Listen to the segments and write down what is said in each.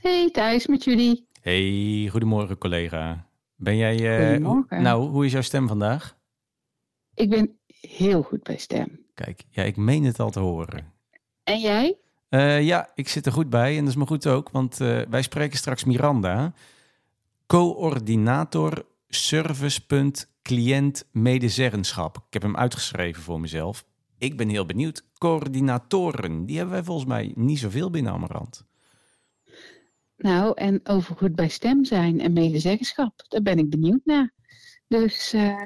Hey Thijs, met jullie. Hey, goedemorgen collega. Ben jij... eh, Goedemorgen. nou, hoe is jouw stem vandaag? Ik ben heel goed bij stem. Kijk, ja, ik meen het al te horen. En jij? Eh, ja, ik zit er goed bij en dat is me goed ook, want eh, wij spreken straks Miranda, coördinator servicepunt cliënt medezeggenschap. Ik heb hem uitgeschreven voor mezelf. Ik ben heel benieuwd. Coördinatoren, die hebben wij volgens mij niet zoveel binnen Amarant. Nou, en over goed bij stem zijn en medezeggenschap. Daar ben ik benieuwd naar. Dus eh,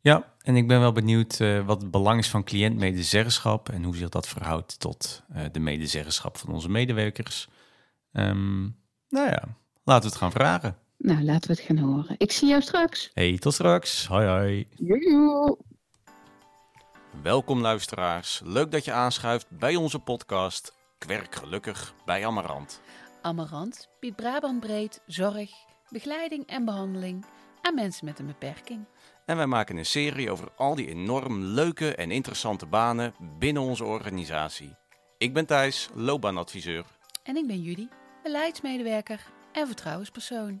Ja, en ik ben wel benieuwd eh, wat het belang is van cliëntmedezeggenschap en hoe zich dat verhoudt tot eh, de medezeggenschap van onze medewerkers. Ehm, nou ja, laten we het gaan vragen. nou, laten we het gaan horen. Ik zie jou straks. Hey, tot straks. Hoi hoi. Joejoe. Welkom luisteraars. Leuk dat je aanschuift bij onze podcast Kwerk gelukkig bij Amarant. Amarant biedt Brabant breed zorg, begeleiding en behandeling aan mensen met een beperking. En wij maken een serie over al die enorm leuke en interessante banen binnen onze organisatie. Ik ben Thijs, loopbaanadviseur. En ik ben Judy, beleidsmedewerker en vertrouwenspersoon.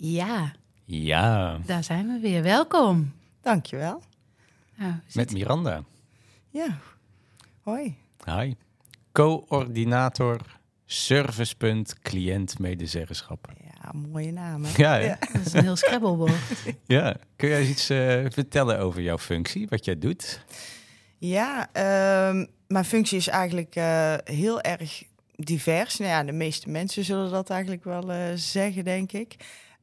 Ja, Ja, daar zijn we weer. Welkom. Dankjewel. Nou, met Miranda. Ja. Hoi. Hi. Coördinator servicepunt cliënt medezeggenschap. Ja, mooie naam. hè? Ja, hè? dat is een heel scrabblewoord. ja. Kun jij eens iets eh, vertellen over jouw functie, wat jij doet? Ja, ehm, mijn functie is eigenlijk eh, heel erg divers. Nou ja, de meeste mensen zullen dat eigenlijk wel eh, zeggen, denk ik.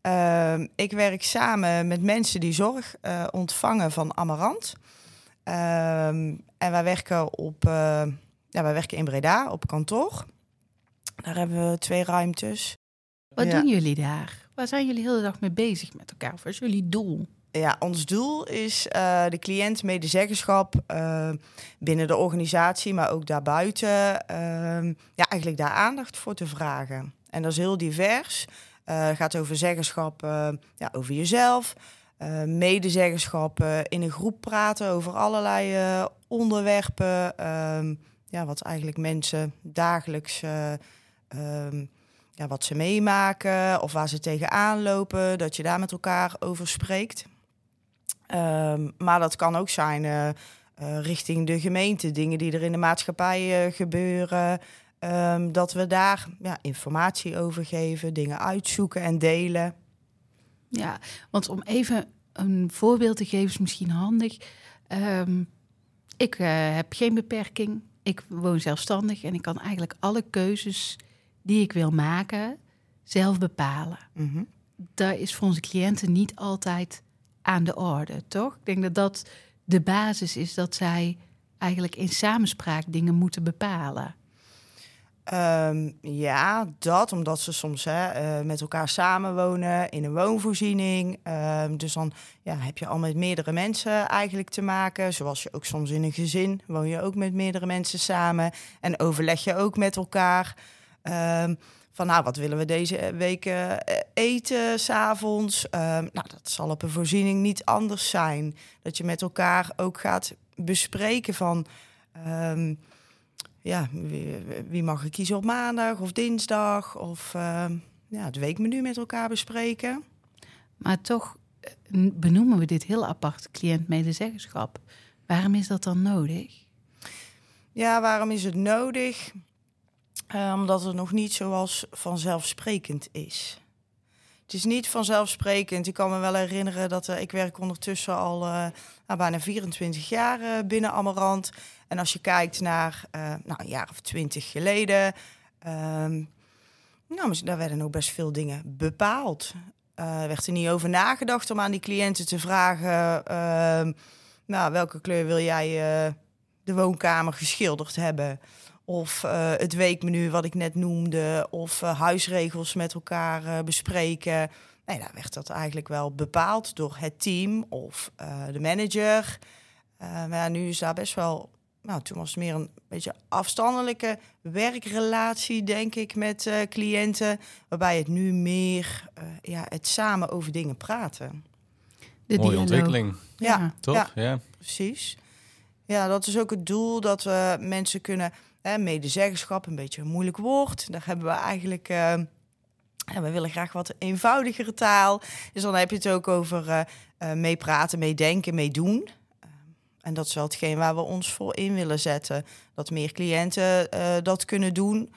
Ehm, ik werk samen met mensen die zorg eh, ontvangen van Amarant. Ehm, en wij werken, op, eh, ja, wij werken in Breda op kantoor. Daar hebben we twee ruimtes. Wat Ja. doen jullie daar? Waar zijn jullie de hele dag mee bezig met elkaar? Wat is jullie doel? Ja, ons doel is eh, de cliënt medezeggenschap binnen de organisatie, maar ook daarbuiten. ehm, ja, eigenlijk daar aandacht voor te vragen. En dat is heel divers. Het gaat over zeggenschap eh, ja, over jezelf. eh, medezeggenschap in een groep praten over allerlei onderwerpen. ehm, ja, wat eigenlijk mensen dagelijks eh, ehm, ja, wat ze meemaken of waar ze tegenaan lopen, dat je daar met elkaar over spreekt. Ehm, maar dat kan ook zijn richting de gemeente, dingen die er in de maatschappij gebeuren. Ehm, dat we daar ja, informatie over geven, dingen uitzoeken en delen. Ja, want om even een voorbeeld te geven is misschien handig. Ehm, ik eh, heb geen beperking. Ik woon zelfstandig en ik kan eigenlijk alle keuzes die ik wil maken zelf bepalen. Mhm. Daar is voor onze cliënten niet altijd aan de orde, toch? Ik denk dat dat de basis is dat zij eigenlijk in samenspraak dingen moeten bepalen. Ehm, ja, dat omdat ze soms hè, eh, met elkaar samenwonen in een woonvoorziening. Ehm, dus dan ja, heb je al met meerdere mensen eigenlijk te maken. Zoals je ook soms in een gezin woon je ook met meerdere mensen samen. En overleg je ook met elkaar. Ehm, van nou, wat willen we deze week eh, eten s'avonds? Nou, dat zal op een voorziening niet anders zijn. Dat je met elkaar ook gaat bespreken van... ja, wie, wie mag ik kiezen op maandag of dinsdag? Of ehm, ja, het weekmenu met elkaar bespreken. Maar toch eh, benoemen we dit heel apart cliënt-medezeggenschap. Waarom is dat dan nodig? Ja, waarom is het nodig? Eh, omdat het nog niet zoals vanzelfsprekend is. Het is niet vanzelfsprekend. Ik kan me wel herinneren dat eh, ik werk ondertussen al nou, bijna 24 jaar binnen Amarant. En als je kijkt naar eh, nou, een jaar of twintig geleden, ehm, nou, daar werden ook best veel dingen bepaald. Er werd er niet over nagedacht om aan die cliënten te vragen, ehm, nou, welke kleur wil jij eh, de woonkamer geschilderd hebben? Of het weekmenu wat ik net noemde. Of huisregels met elkaar bespreken. Nee, daar werd dat eigenlijk wel bepaald door het team of de manager. Maar ja, nu is daar best wel... Nou, toen was het meer een beetje afstandelijke werkrelatie, denk ik, met eh, cliënten. Waarbij het nu meer eh, ja, het samen over dingen praten. De Mooie dialoog. ontwikkeling, Ja, toch? Ja, Ja. precies. Ja, dat is ook het doel dat we mensen kunnen, hè, medezeggenschap, een beetje een moeilijk woord. Daar hebben we eigenlijk, eh, ja, we willen graag wat eenvoudigere taal. Dus dan heb je het ook over eh eh, meepraten, meedenken, meedoen. En dat is wel hetgeen waar we ons voor in willen zetten. Dat meer cliënten eh, dat kunnen doen.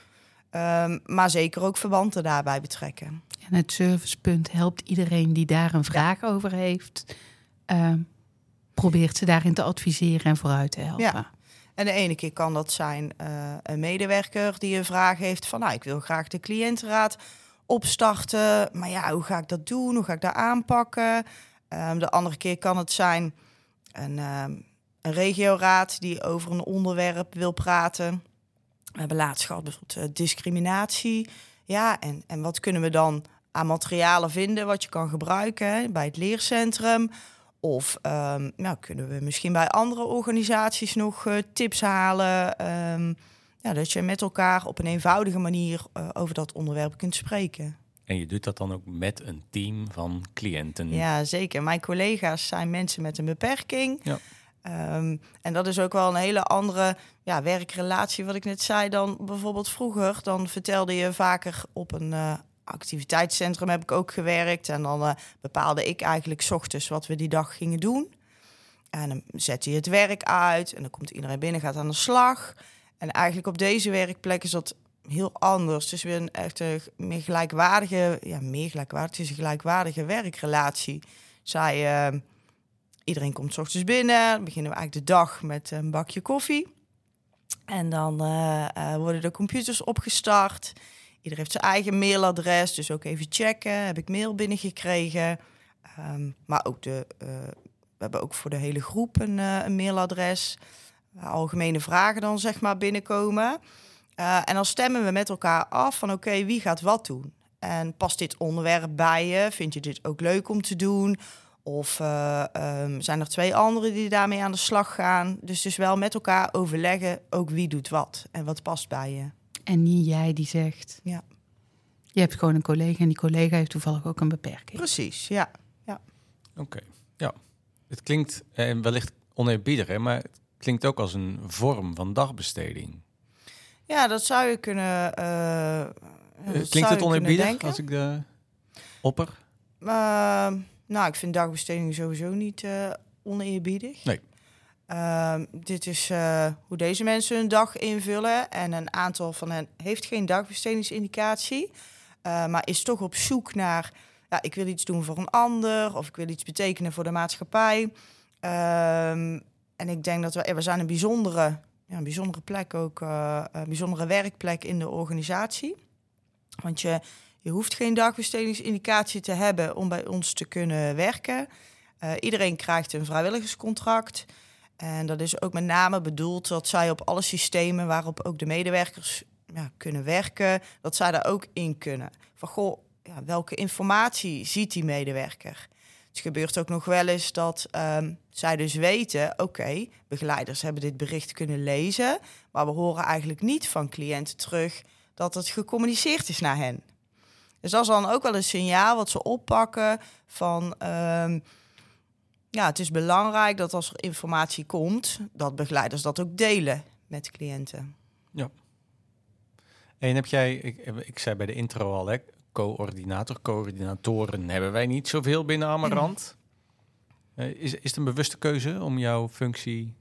Ehm, maar zeker ook verwanten daarbij betrekken. En het servicepunt helpt iedereen die daar een vraag over heeft. ehm, probeert ze daarin te adviseren en vooruit te helpen. Ja. En de ene keer kan dat zijn eh, een medewerker die een vraag heeft van... nou, ik wil graag de cliëntenraad opstarten. Maar ja, hoe ga ik dat doen? Hoe ga ik dat aanpakken? Ehm, de andere keer kan het zijn een, een regioraad die over een onderwerp wil praten. We hebben laatst gehad bijvoorbeeld eh, discriminatie. Ja, en, en wat kunnen we dan aan materialen vinden wat je kan gebruiken hè, bij het leercentrum? Of ehm, nou, kunnen we misschien bij andere organisaties nog eh, tips halen? Ehm, ja, dat je met elkaar op een eenvoudige manier eh, over dat onderwerp kunt spreken. En je doet dat dan ook met een team van cliënten. Ja, zeker. Mijn collega's zijn mensen met een beperking. Ja. Ehm, en dat is ook wel een hele andere ja, werkrelatie, wat ik net zei, dan bijvoorbeeld vroeger. Dan vertelde je vaker op een eh, activiteitscentrum heb ik ook gewerkt. En dan eh, bepaalde ik eigenlijk 's ochtends wat we die dag gingen doen. En dan zet je het werk uit en dan komt iedereen binnen, gaat aan de slag. En eigenlijk op deze werkplek is dat heel anders. Het is weer een echt een meer gelijkwaardige, ja, meer gelijkwaardig, gelijkwaardige werkrelatie. Zij, eh, iedereen komt ochtends binnen, beginnen we eigenlijk de dag met een bakje koffie. En dan eh, eh, worden de computers opgestart. Iedereen heeft zijn eigen mailadres, dus ook even checken. Heb ik mail binnengekregen? Ehm, maar ook de, eh, we hebben ook voor de hele groep een, een mailadres. Algemene vragen dan zeg maar binnenkomen. En dan stemmen we met elkaar af van oké, wie gaat wat doen? En past dit onderwerp bij je? Vind je dit ook leuk om te doen? Of eh, ehm, zijn er twee anderen die daarmee aan de slag gaan? Dus dus wel met elkaar overleggen ook wie doet wat en wat past bij je. En niet jij die zegt. Ja. Je hebt gewoon een collega en die collega heeft toevallig ook een beperking. Precies, ja. Oké, ja. Het klinkt eh, wellicht oneerbiedig, hè, maar het klinkt ook als een vorm van dagbesteding. Ja, dat zou je kunnen. eh, ja, Eh, klinkt het oneerbiedig als ik de opper? Ehm, nou, ik vind dagbesteding sowieso niet eh, oneerbiedig. Nee. Ehm, dit is eh, hoe deze mensen hun dag invullen. En een aantal van hen heeft geen dagbestedingsindicatie. eh, maar is toch op zoek naar... Ja, ik wil iets doen voor een ander. Of ik wil iets betekenen voor de maatschappij. Ehm, en ik denk dat we... We zijn een bijzondere, ja, een bijzondere plek ook. een bijzondere werkplek in de organisatie. Want je, je hoeft geen dagbestedingsindicatie te hebben om bij ons te kunnen werken. Eh, iedereen krijgt een vrijwilligerscontract. En dat is ook met name bedoeld dat zij op alle systemen waarop ook de medewerkers ja, kunnen werken, dat zij daar ook in kunnen. Van goh, ja, welke informatie ziet die medewerker? Het gebeurt ook nog wel eens dat ehm, zij dus weten, oké, begeleiders hebben dit bericht kunnen lezen, maar we horen eigenlijk niet van cliënten terug dat het gecommuniceerd is naar hen. Dus dat is dan ook wel een signaal wat ze oppakken van... ehm, ja, het is belangrijk dat als er informatie komt, dat begeleiders dat ook delen met cliënten. En heb jij, ik, ik zei bij de intro al, hè, coördinator, coördinatoren hebben wij niet zoveel binnen Amarant. Eh, is, is het een bewuste keuze om jouw functie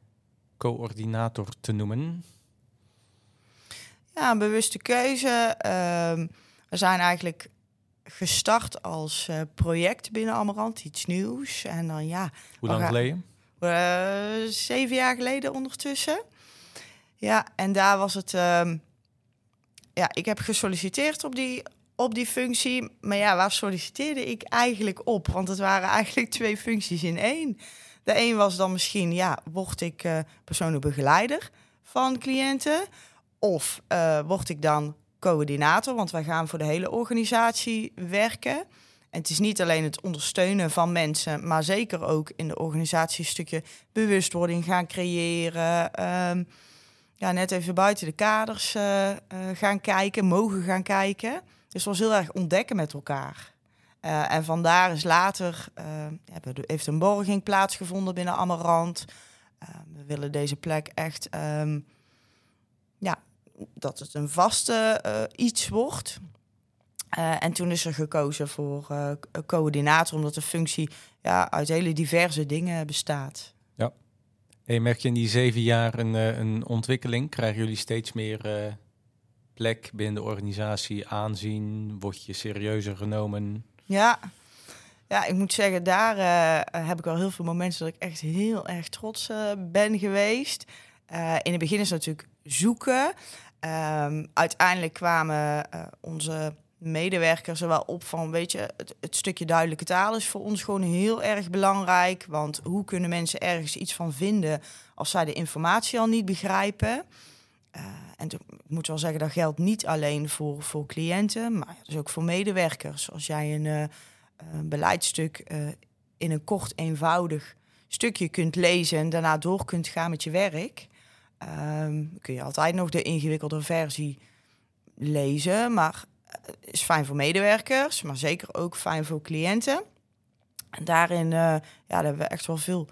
coördinator te noemen? Ja, een bewuste keuze. Ehm, we zijn eigenlijk gestart als eh, project binnen Amarant, iets nieuws. En dan ja, Hoe lang geleden? Eh, zeven jaar geleden ondertussen. Ja, en daar was het. ehm, ja, ik heb gesolliciteerd op die, op die functie. Maar ja, waar solliciteerde ik eigenlijk op? Want het waren eigenlijk twee functies in één. De een was dan misschien, ja, word ik eh, persoonlijk begeleider van cliënten? of uh, word ik dan coördinator, want wij gaan voor de hele organisatie werken. En het is niet alleen het ondersteunen van mensen, maar zeker ook in de organisatie een stukje bewustwording gaan creëren. Um, ja, net even buiten de kaders uh, uh, gaan kijken, mogen gaan kijken. Dus het was heel erg ontdekken met elkaar. Uh, en vandaar is later, heeft een borging plaatsgevonden binnen Amarant. we willen deze plek echt, ja, dat het een vaste iets wordt. Uh, en toen is er gekozen voor uh, coördinator, omdat de functie ja, uit hele diverse dingen bestaat. Ja. Hey, merk je in die zeven jaar een, een ontwikkeling? Krijgen jullie steeds meer plek binnen de organisatie, aanzien? Word je serieuzer genomen? Ja, ja ik moet zeggen, daar heb ik al heel veel momenten dat ik echt heel erg trots ben geweest. in het begin is het natuurlijk zoeken. Um, uiteindelijk kwamen onze medewerkers er wel op van, weet je, het, stukje duidelijke taal is voor ons gewoon heel erg belangrijk. Want hoe kunnen mensen ergens iets van vinden als zij de informatie al niet begrijpen? Uh, en ik moet wel zeggen, dat geldt niet alleen voor, voor cliënten, maar dus ook voor medewerkers. Als jij een, een beleidstuk uh, in een kort, eenvoudig stukje kunt lezen en daarna door kunt gaan met je werk, um, kun je altijd nog de ingewikkelde versie lezen. Maar is fijn voor medewerkers, maar zeker ook fijn voor cliënten. En daarin uh, ja, hebben we echt wel veel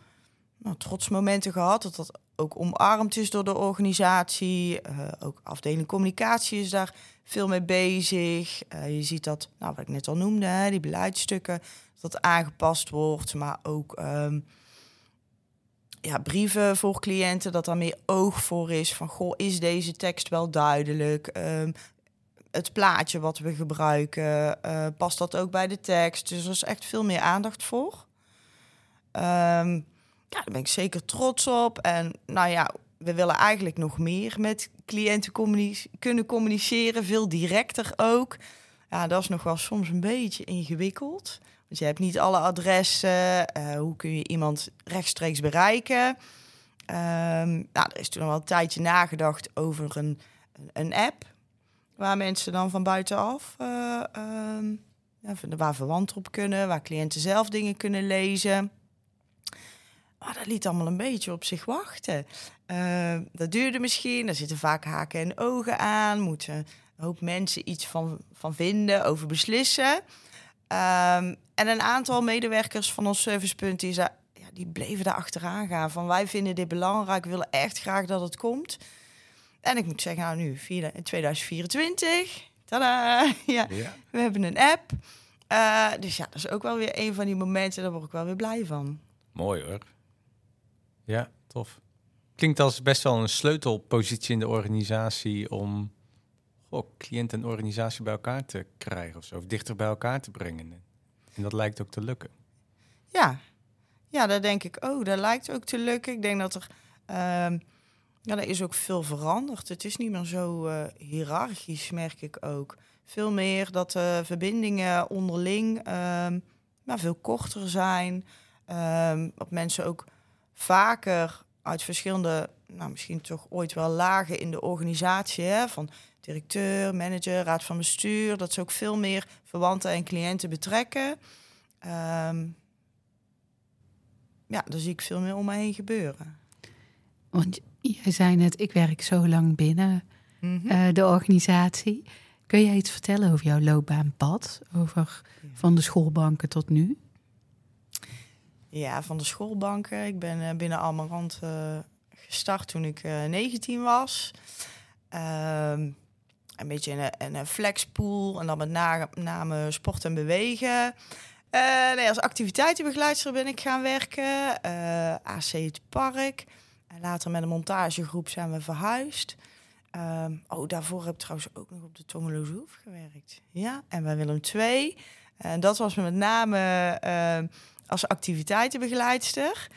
nou, trotsmomenten gehad. Dat dat ook omarmd is door de organisatie. Uh, ook afdeling communicatie is daar veel mee bezig. Je ziet dat, nou, wat ik net al noemde, hè, die beleidsstukken, dat aangepast wordt. Maar ook um, ja, brieven voor cliënten, dat daar meer oog voor is. Van, goh, is deze tekst wel duidelijk? Um, het plaatje wat we gebruiken, uh, past dat ook bij de tekst? Dus er is echt veel meer aandacht voor. Um, ja, daar ben ik zeker trots op. En nou ja, we willen eigenlijk nog meer met cliënten kunnen communiceren, veel directer ook. Ja, dat is nog wel soms een beetje ingewikkeld. Want je hebt niet alle adressen. Uh, hoe kun je iemand rechtstreeks bereiken? Um, nou, er is toen al wel een tijdje nagedacht over een, een app. Waar mensen dan van buitenaf, uh, waar verwanten op kunnen, waar cliënten zelf dingen kunnen lezen. Maar dat liet allemaal een beetje op zich wachten. Uh, dat duurde misschien, er zitten vaak haken en ogen aan, moeten een hoop mensen iets van, van vinden, over beslissen. Um, en een aantal medewerkers van ons servicepunt die, ja, die bleven daar achteraan gaan. Van wij vinden dit belangrijk, we willen echt graag dat het komt. En ik moet zeggen, nou nu, in 2024, tada, ja, ja, we hebben een app. Uh, dus ja, dat is ook wel weer een van die momenten, daar word ik wel weer blij van. Mooi hoor. Ja, tof. Klinkt als best wel een sleutelpositie in de organisatie om oh, cliënt en organisatie bij elkaar te krijgen of zo, of dichter bij elkaar te brengen. En dat lijkt ook te lukken. Ja, ja dat denk ik ook. Dat lijkt ook te lukken. Ik denk dat er... Uh, ja, er is ook veel veranderd. Het is niet meer zo uh, hiërarchisch, merk ik ook. Veel meer dat de verbindingen onderling um, nou, veel korter zijn. Um, dat mensen ook vaker uit verschillende, nou, misschien toch ooit wel lagen in de organisatie, hè, van directeur, manager, raad van bestuur, dat ze ook veel meer verwanten en cliënten betrekken. Um, ja, daar zie ik veel meer om me heen gebeuren. Want Jij zei net, ik werk zo lang binnen mm -hmm. uh, de organisatie. Kun jij iets vertellen over jouw loopbaanpad? Over van de schoolbanken tot nu? Ja, van de schoolbanken. Ik ben uh, binnen Almarant uh, gestart toen ik 19 was. Ehm, een beetje een, flexpool en dan met name sport en bewegen. nee, als activiteitenbegeleidster ben ik gaan werken. AC het Park. En later met een montagegroep zijn we verhuisd. Um, oh, daarvoor heb ik trouwens ook nog op de Tongeloze Hoef gewerkt. Ja, en bij Willem II. En dat was met name uh, als activiteitenbegeleidster.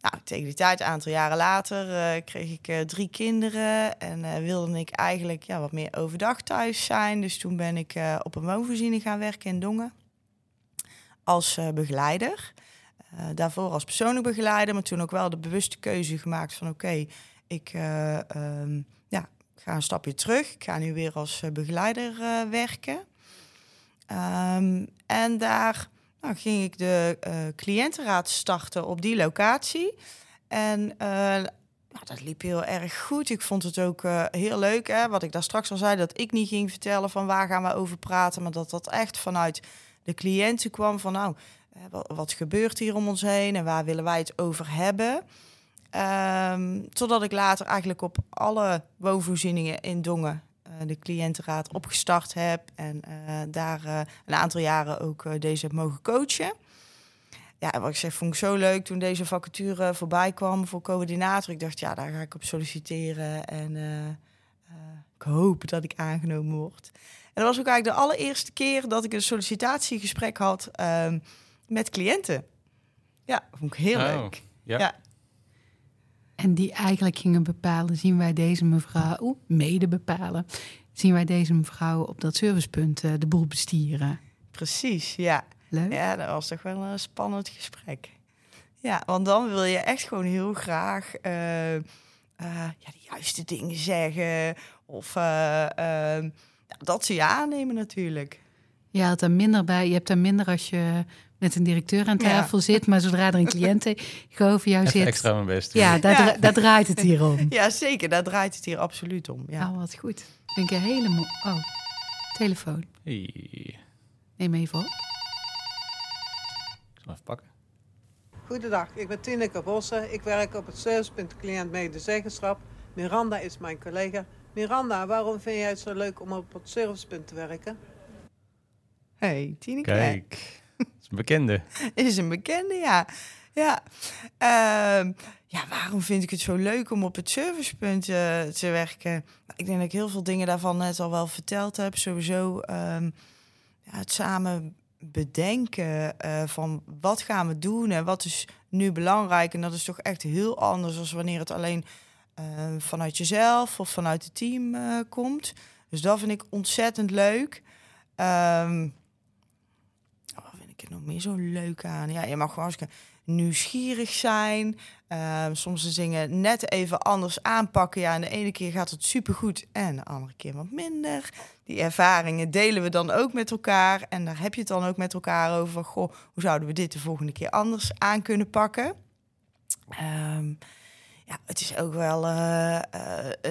Nou, tegen die tijd, een aantal jaren later, uh, kreeg ik uh, drie kinderen. En wilde ik eigenlijk ja, wat meer overdag thuis zijn. Dus toen ben ik op een woonvoorziening gaan werken in Dongen. Als begeleider. Daarvoor als persoonlijk begeleider, maar toen ook wel de bewuste keuze gemaakt van oké, ik um, ja, ga een stapje terug. Ik ga nu weer als begeleider werken. Um, en daar nou, ging ik de cliëntenraad starten op die locatie. En nou, dat liep heel erg goed. Ik vond het ook uh, heel leuk, hè, wat ik daar straks al zei, dat ik niet ging vertellen van waar gaan we over praten, maar dat dat echt vanuit de cliënten kwam van nou, wat, gebeurt hier om ons heen en waar willen wij het over hebben. Um, totdat ik later eigenlijk op alle woonvoorzieningen in Dongen de cliëntenraad opgestart heb en uh, daar een aantal jaren ook deze heb mogen coachen ja, wat ik zeg, vond ik zo leuk toen deze vacature voorbij kwam voor coördinator. Ik dacht, ja, daar ga ik op solliciteren en uh, uh, ik hoop dat ik aangenomen word. En dat was ook eigenlijk de allereerste keer dat ik een sollicitatiegesprek had uh, met cliënten. Ja, vond ik heel oh, leuk. Ja. ja. En die eigenlijk gingen bepalen, zien wij deze mevrouw, mede bepalen, zien wij deze mevrouw op dat servicepunt uh, de boel bestieren. Precies, ja. Ja, dat was toch wel een spannend gesprek. Ja, want dan wil je echt gewoon heel graag uh, uh, ja, de juiste dingen zeggen. Of uh, dat ze je aannemen natuurlijk. Je had er minder bij. Je hebt er minder als je met een directeur aan tafel zit. Maar zodra er een cliënt tegenover jou zit... extra mijn best. Ja, daar, daar draait het hier om. Ja, zeker. Daar draait het hier absoluut om. Ja. Oh, wat goed. Vind ik een hele mooie... Oh, telefoon. Hey. Neem even op even pakken. Goedendag, ik ben Tineke Bossen. Ik werk op het servicepunt cliënt medezeggenschap. Miranda is mijn collega. Miranda, waarom vind jij het zo leuk om op het servicepunt te werken? Hey, Tineke. Kijk, bekende. is een bekende, ja. Ja. Uh, ja, waarom vind ik het zo leuk om op het servicepunt uh, te werken? Ik denk dat ik heel veel dingen daarvan net al wel verteld heb. Sowieso um, ja, het samen bedenken uh, van wat gaan we doen en wat is nu belangrijk. En dat is toch echt heel anders dan wanneer het alleen uh, vanuit jezelf of vanuit het team uh, komt. Dus dat vind ik ontzettend leuk. Ik er nog meer zo leuk aan? Ja, je mag gewoon nieuwsgierig zijn. Uh, soms de dingen net even anders aanpakken. Ja, en de ene keer gaat het supergoed en de andere keer wat minder. Die ervaringen delen we dan ook met elkaar. En daar heb je het dan ook met elkaar over. Goh, hoe zouden we dit de volgende keer anders aan kunnen pakken? Um, ja, het is ook wel uh,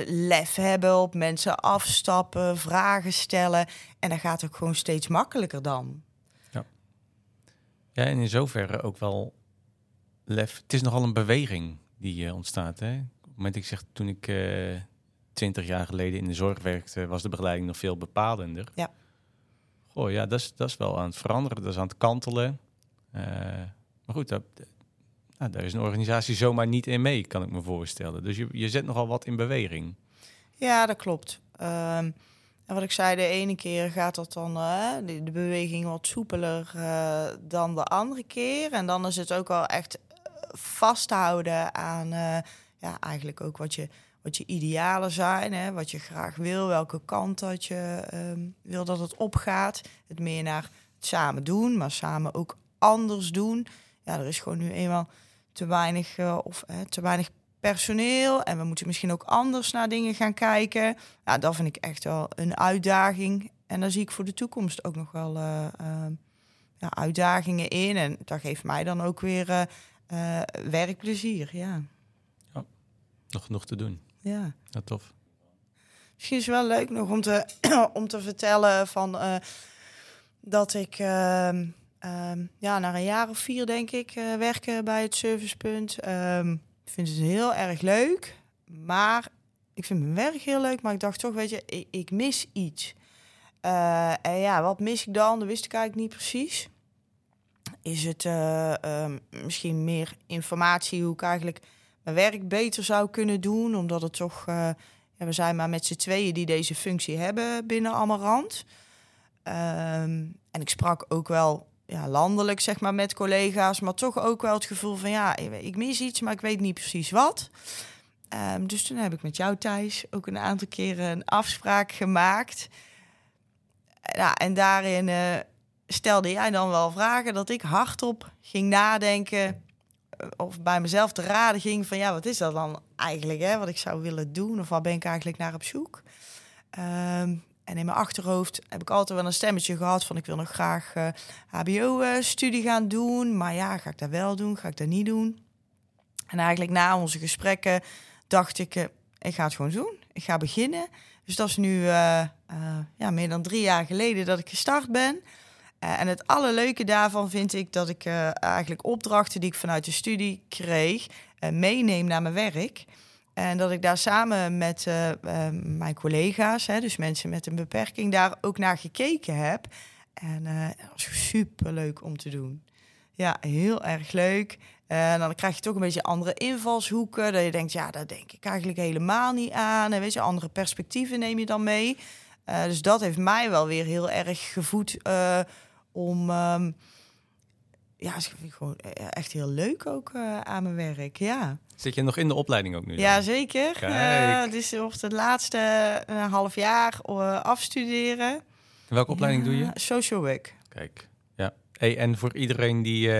lef hebben, op mensen afstappen, vragen stellen. En dat gaat ook gewoon steeds makkelijker dan. Ja, en in zoverre ook wel lef. Het is nogal een beweging die uh, ontstaat. Hè? Op het moment ik zeg, toen ik uh, twintig jaar geleden in de zorg werkte, was de begeleiding nog veel bepalender. Ja. Goh, ja, dat is, dat is wel aan het veranderen, dat is aan het kantelen. Uh, maar goed, dat, nou, daar is een organisatie zomaar niet in mee, kan ik me voorstellen. Dus je, je zet nogal wat in beweging. Ja, dat klopt. Um, en wat ik zei, de ene keer gaat dat dan uh, de, beweging wat soepeler uh, dan de andere keer. En dan is het ook wel echt vasthouden aan ja, eigenlijk ook wat je, wat je idealen zijn, hè, wat je graag wil, welke kant dat je um, wil dat het opgaat. Het meer naar het samen doen, maar samen ook anders doen. Ja, er is gewoon nu eenmaal te weinig of te weinig personeel en we moeten misschien ook anders naar dingen gaan kijken. Ja, dat vind ik echt wel een uitdaging en daar zie ik voor de toekomst ook nog wel uh, ja, uitdagingen in en dat geeft mij dan ook weer uh, werkplezier, ja. ja. Nog genoeg te doen. Ja. ja. Tof. Misschien is het wel leuk nog om te, om te vertellen van dat ik uh, ja, na een jaar of vier, denk ik, werken bij het servicepunt. Ehm, ik vind het heel erg leuk, maar ik vind mijn werk heel leuk, maar ik dacht toch, weet je, ik, ik mis iets. en ja, wat mis ik dan? Dat wist ik eigenlijk niet precies is het uh, uh, misschien meer informatie hoe ik eigenlijk mijn werk beter zou kunnen doen. Omdat het toch, uh, ja, we zijn maar met z'n tweeën die deze functie hebben binnen Amarant. Um, en ik sprak ook wel ja, landelijk, zeg maar, met collega's. Maar toch ook wel het gevoel van, ja, ik mis iets, maar ik weet niet precies wat. Um, dus toen heb ik met jou, Thijs, ook een aantal keren een afspraak gemaakt. Ja, en daarin stelde jij dan wel vragen dat ik hardop ging nadenken of bij mezelf te raden ging van ja, wat is dat dan eigenlijk, hè? Wat ik zou willen doen of waar ben ik eigenlijk naar op zoek? Ehm, en in mijn achterhoofd heb ik altijd wel een stemmetje gehad van ik wil nog graag uh, HBO-studie gaan doen, maar ja, ga ik dat wel doen? Ga ik dat niet doen? En eigenlijk na onze gesprekken dacht ik, uh, ik ga het gewoon doen. Ik ga beginnen. Dus dat is nu uh, ja, meer dan drie jaar geleden dat ik gestart ben. en het allerleuke daarvan vind ik dat ik eigenlijk opdrachten die ik vanuit de studie kreeg, meeneem naar mijn werk. En dat ik daar samen met mijn collega's, hè, dus mensen met een beperking, daar ook naar gekeken heb. En dat was super leuk om te doen. Ja, heel erg leuk. En dan krijg je toch een beetje andere invalshoeken. Dat je denkt, ja, daar denk ik eigenlijk helemaal niet aan. En weet je, andere perspectieven neem je dan mee. Uh, dus dat heeft mij wel weer heel erg gevoed uh, om. Um, ja, is gewoon e-, echt heel leuk ook uh, aan mijn werk. Ja. Zit je nog in de opleiding ook nu? Dan? Ja, zeker. het is of het laatste half jaar afstuderen. welke opleiding doe je? Social work. Kijk, ja. Hey, en voor iedereen die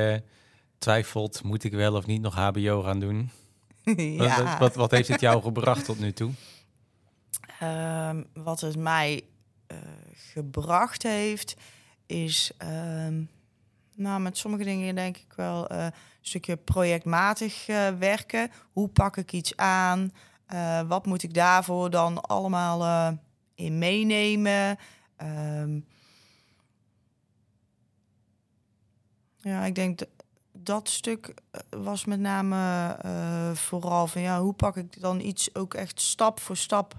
twijfelt, moet ik wel of niet nog HBO gaan doen? ja. wat, wat, wat, heeft het jou gebracht tot nu toe? Um, wat het mij uh, gebracht heeft, is um, nou, met sommige dingen denk ik wel uh, een stukje projectmatig uh, werken. Hoe pak ik iets aan? wat moet ik daarvoor dan allemaal in meenemen? Um, ja, ik denk dat stuk eh, was met name vooral van ja, hoe pak ik dan iets ook echt stap voor stap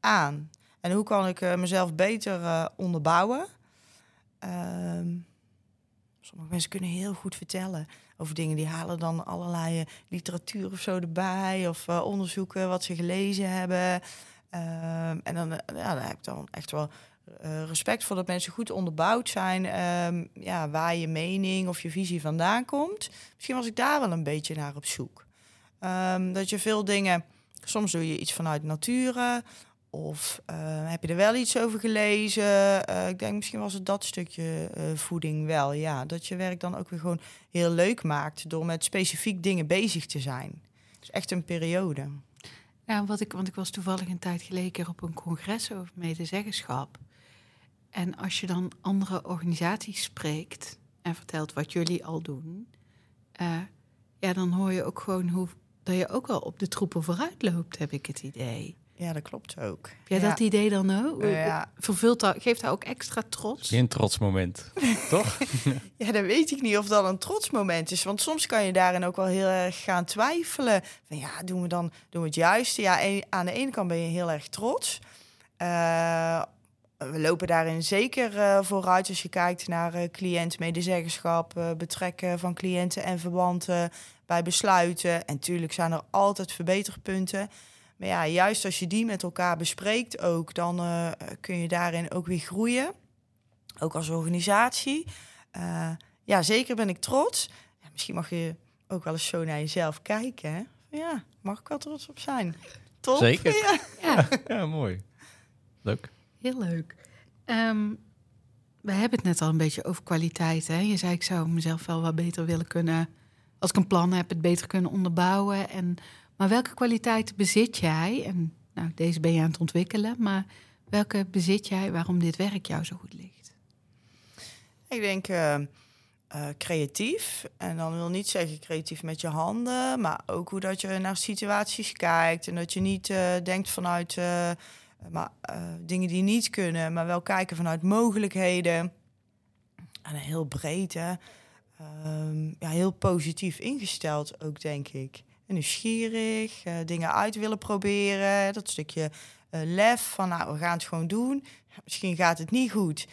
aan? En hoe kan ik mezelf beter onderbouwen? Ehm, sommige mensen kunnen heel goed vertellen over dingen. Die halen dan allerlei literatuur of zo erbij. Of onderzoeken wat ze gelezen hebben. Ehm, en dan, ja, daar heb ik dan echt wel respect voor dat mensen goed onderbouwd zijn. Um, ja, waar je mening of je visie vandaan komt. Misschien was ik daar wel een beetje naar op zoek. Um, dat je veel dingen. Soms doe je iets vanuit nature. Of uh, heb je er wel iets over gelezen? Uh, ik denk misschien was het dat stukje voeding wel. Ja, dat je werk dan ook weer gewoon heel leuk maakt. Door met specifiek dingen bezig te zijn. Dus echt een periode. Ja, wat ik, want ik was toevallig een tijd geleden op een congres over medezeggenschap. En als je dan andere organisaties spreekt en vertelt wat jullie al doen, ja, dan hoor je ook gewoon hoe dat je ook al op de troepen vooruit loopt, heb ik het idee. Ja, dat klopt ook. Heb jij dat idee dan ook? Ja. Vervult dat, geeft dat ook extra trots? Geen trotsmoment, toch? ja, dan weet ik niet of dat een trotsmoment is. Want soms kan je daarin ook wel heel erg gaan twijfelen. Van ja, doen we dan doen we het juiste? Ja, aan de ene kant ben je heel erg trots. Uh, we lopen daarin zeker uh, vooruit als je kijkt naar uh, cliënt-medezeggenschap, uh, betrekken van cliënten en verwanten bij besluiten. En natuurlijk zijn er altijd verbeterpunten. Maar ja, juist als je die met elkaar bespreekt ook, dan kun je daarin ook weer groeien. Ook als organisatie. ja, zeker ben ik trots. Ja, misschien mag je ook wel eens zo naar jezelf kijken. Hè? Ja, mag ik wel trots op zijn. Top. Zeker. Ja, ja. ja mooi. Leuk. Heel leuk. Um, we hebben het net al een beetje over kwaliteit. Hè? Je zei, ik zou mezelf wel wat beter willen kunnen... als ik een plan heb, het beter kunnen onderbouwen. En, maar welke kwaliteiten bezit jij? En nou, deze ben je aan het ontwikkelen. Maar welke bezit jij waarom dit werk jou zo goed ligt? Ik denk uh, uh, creatief. En dan wil niet zeggen creatief met je handen... maar ook hoe dat je naar situaties kijkt... en dat je niet uh, denkt vanuit maar dingen die niet kunnen, maar wel kijken vanuit mogelijkheden. En heel breed. Um, ja, heel positief ingesteld ook, denk ik. Nieuwsgierig, uh, dingen uit willen proberen. Dat stukje uh, lef van, nou, we gaan het gewoon doen. misschien gaat het niet goed.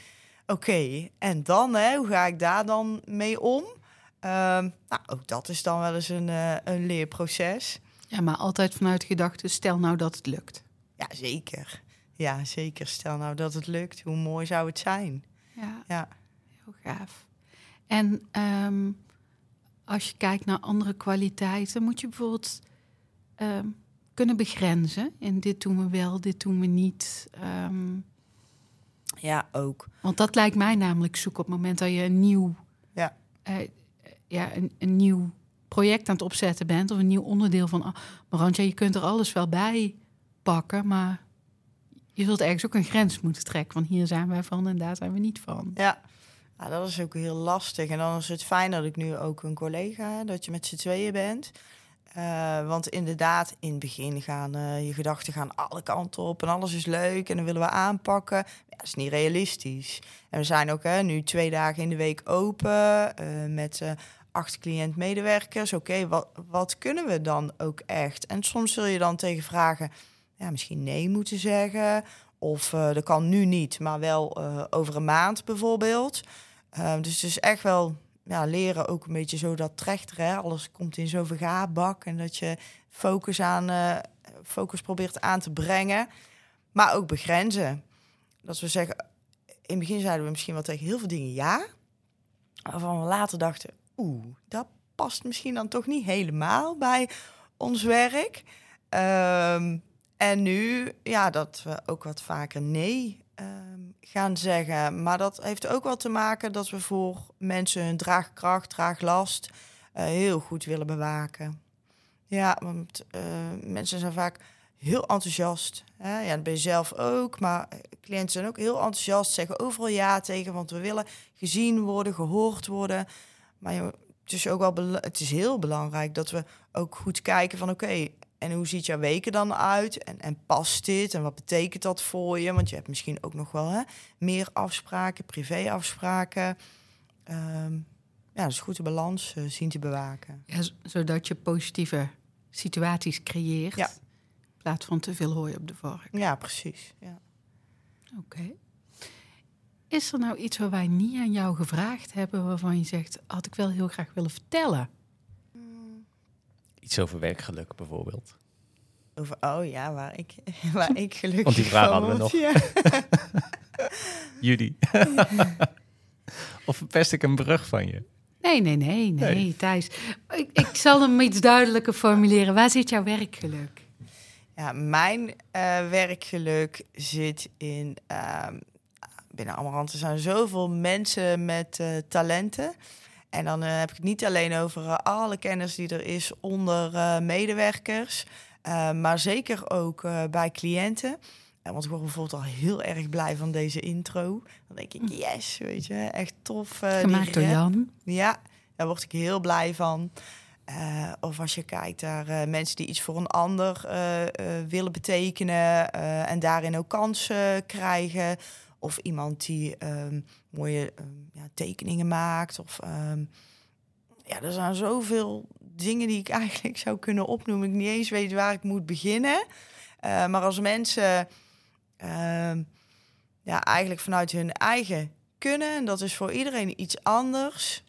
Oké, okay. en dan, hè, hoe ga ik daar dan mee om? Um, nou, ook dat is dan wel eens een, een leerproces. Ja, maar altijd vanuit gedachte, stel nou dat het lukt. Ja, zeker. Ja, zeker. Stel nou dat het lukt. Hoe mooi zou het zijn? Ja, ja. heel gaaf. En um, als je kijkt naar andere kwaliteiten, moet je bijvoorbeeld um, kunnen begrenzen. En dit doen we wel, dit doen we niet. Um, ja, ook. Want dat lijkt mij namelijk zoek op het moment dat je een nieuw, ja. Uh, ja, een, een nieuw project aan het opzetten bent of een nieuw onderdeel van Amarant, ja, je kunt er alles wel bij pakken, maar je zult ergens ook een grens moeten trekken. Want hier zijn wij van en daar zijn we niet van. Ja. Ja, dat is ook heel lastig. En dan is het fijn dat ik nu ook een collega, dat je met z'n tweeën bent. Uh, want inderdaad, in het begin gaan uh, je gedachten gaan alle kanten op en alles is leuk en dan willen we aanpakken. Ja, dat is niet realistisch. En we zijn ook hè, nu twee dagen in de week open uh, met acht cliënt-medewerkers. Oké, wat, wat kunnen we dan ook echt? En soms zul je dan tegen vragen, ja, misschien nee moeten zeggen. Of dat kan nu niet, maar wel over een maand bijvoorbeeld. dus het is echt wel ja, leren ook een beetje zo dat trechter. Alles komt in zo'n vergaarbak. En dat je focus, aan, uh, focus probeert aan te brengen. Maar ook begrenzen. Dat we zeggen, in het begin zeiden we misschien wel tegen heel veel dingen ja. Waarvan we later dachten, oeh, dat past misschien dan toch niet helemaal bij ons werk. Um, en nu, ja, dat we ook wat vaker nee Ehm, gaan zeggen. Maar dat heeft ook wel te maken dat we voor mensen hun draagkracht, draaglast uh, heel goed willen bewaken. Ja, want uh, mensen zijn vaak heel enthousiast. Hè? Ja, dat ben je zelf ook. Maar cliënten zijn ook heel enthousiast, zeggen overal ja tegen, want we willen gezien worden, gehoord worden. Maar het is ook wel het is heel belangrijk dat we ook goed kijken van oké, en hoe ziet jouw weken dan uit? En, en past dit? En wat betekent dat voor je? Want je hebt misschien ook nog wel hè, meer afspraken, privéafspraken. Um, ja, dus goed de balans uh, zien te bewaken. Ja, zodat je positieve situaties creëert. Ja. In plaats van te veel hooi op de vork. Ja, precies. Ja. Oké. Is er nou iets waar wij niet aan jou gevraagd hebben... waarvan je zegt, had ik wel heel graag willen vertellen? Iets over werkgeluk bijvoorbeeld. Over, oh ja, waar ik, waar ik gelukkig Want die vraag hadden we nog. Ja. Judy. of verpest ik een brug van je? Nee, nee, nee, nee, nee. Thijs. Ik, ik zal hem iets duidelijker formuleren. Waar zit jouw werkgeluk? Ja, mijn uh, werkgeluk zit in... Uh, binnen Amarant er zijn zoveel mensen met uh, talenten... En dan uh, heb ik het niet alleen over uh, alle kennis die er is onder uh, medewerkers, maar zeker ook bij cliënten. want ik word bijvoorbeeld al heel erg blij van deze intro. Dan denk ik, hm. yes, weet je, echt tof. Gemaakt door Jan. Ja, daar word ik heel blij van. of als je kijkt naar mensen die iets voor een ander willen betekenen en daarin ook kansen krijgen. Of iemand die ehm, mooie ehm, ja, tekeningen maakt. Of um, ja, er zijn zoveel dingen die ik eigenlijk zou kunnen opnoemen. Ik niet eens weet waar ik moet beginnen. Uh, maar als mensen ja, eigenlijk vanuit hun eigen kunnen, en dat is voor iedereen iets anders,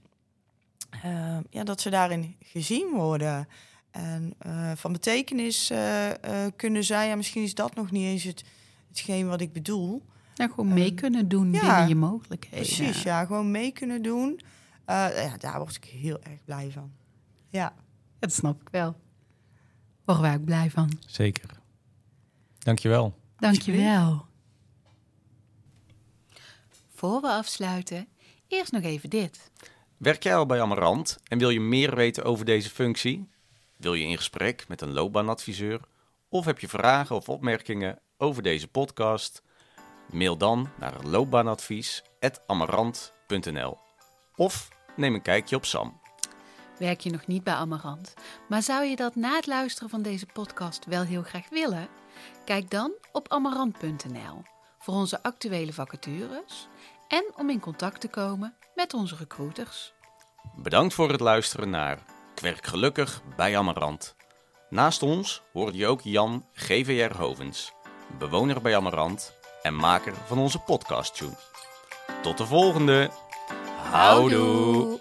ja, dat ze daarin gezien worden. En uh, van betekenis uh, kunnen zijn. Ja, misschien is dat nog niet eens het, hetgeen wat ik bedoel. Nou, gewoon mee ehm, kunnen doen ja, binnen je mogelijkheden. Precies, ja. Gewoon mee kunnen doen. Uh, ja, daar word ik heel erg blij van. Ja. Dat snap ik wel. Worden wij ook blij van. Zeker. Dankjewel. Dankjewel. Voor we afsluiten, eerst nog even dit. Werk jij al bij Amarant en wil je meer weten over deze functie? Wil je in gesprek met een loopbaanadviseur? Of heb je vragen of opmerkingen over deze podcast? Mail dan naar loopbaanadvies.amarant.nl of neem een kijkje op Sam. Werk je nog niet bij Amarant, maar zou je dat na het luisteren van deze podcast wel heel graag willen? Kijk dan op amarant.nl voor onze actuele vacatures en om in contact te komen met onze recruiters. Bedankt voor het luisteren naar Kwerk Gelukkig bij Amarant. Naast ons hoorde je ook Jan GVR Hovens, bewoner bij Amarant en maker van onze podcast tune. Tot de volgende. Houdoe.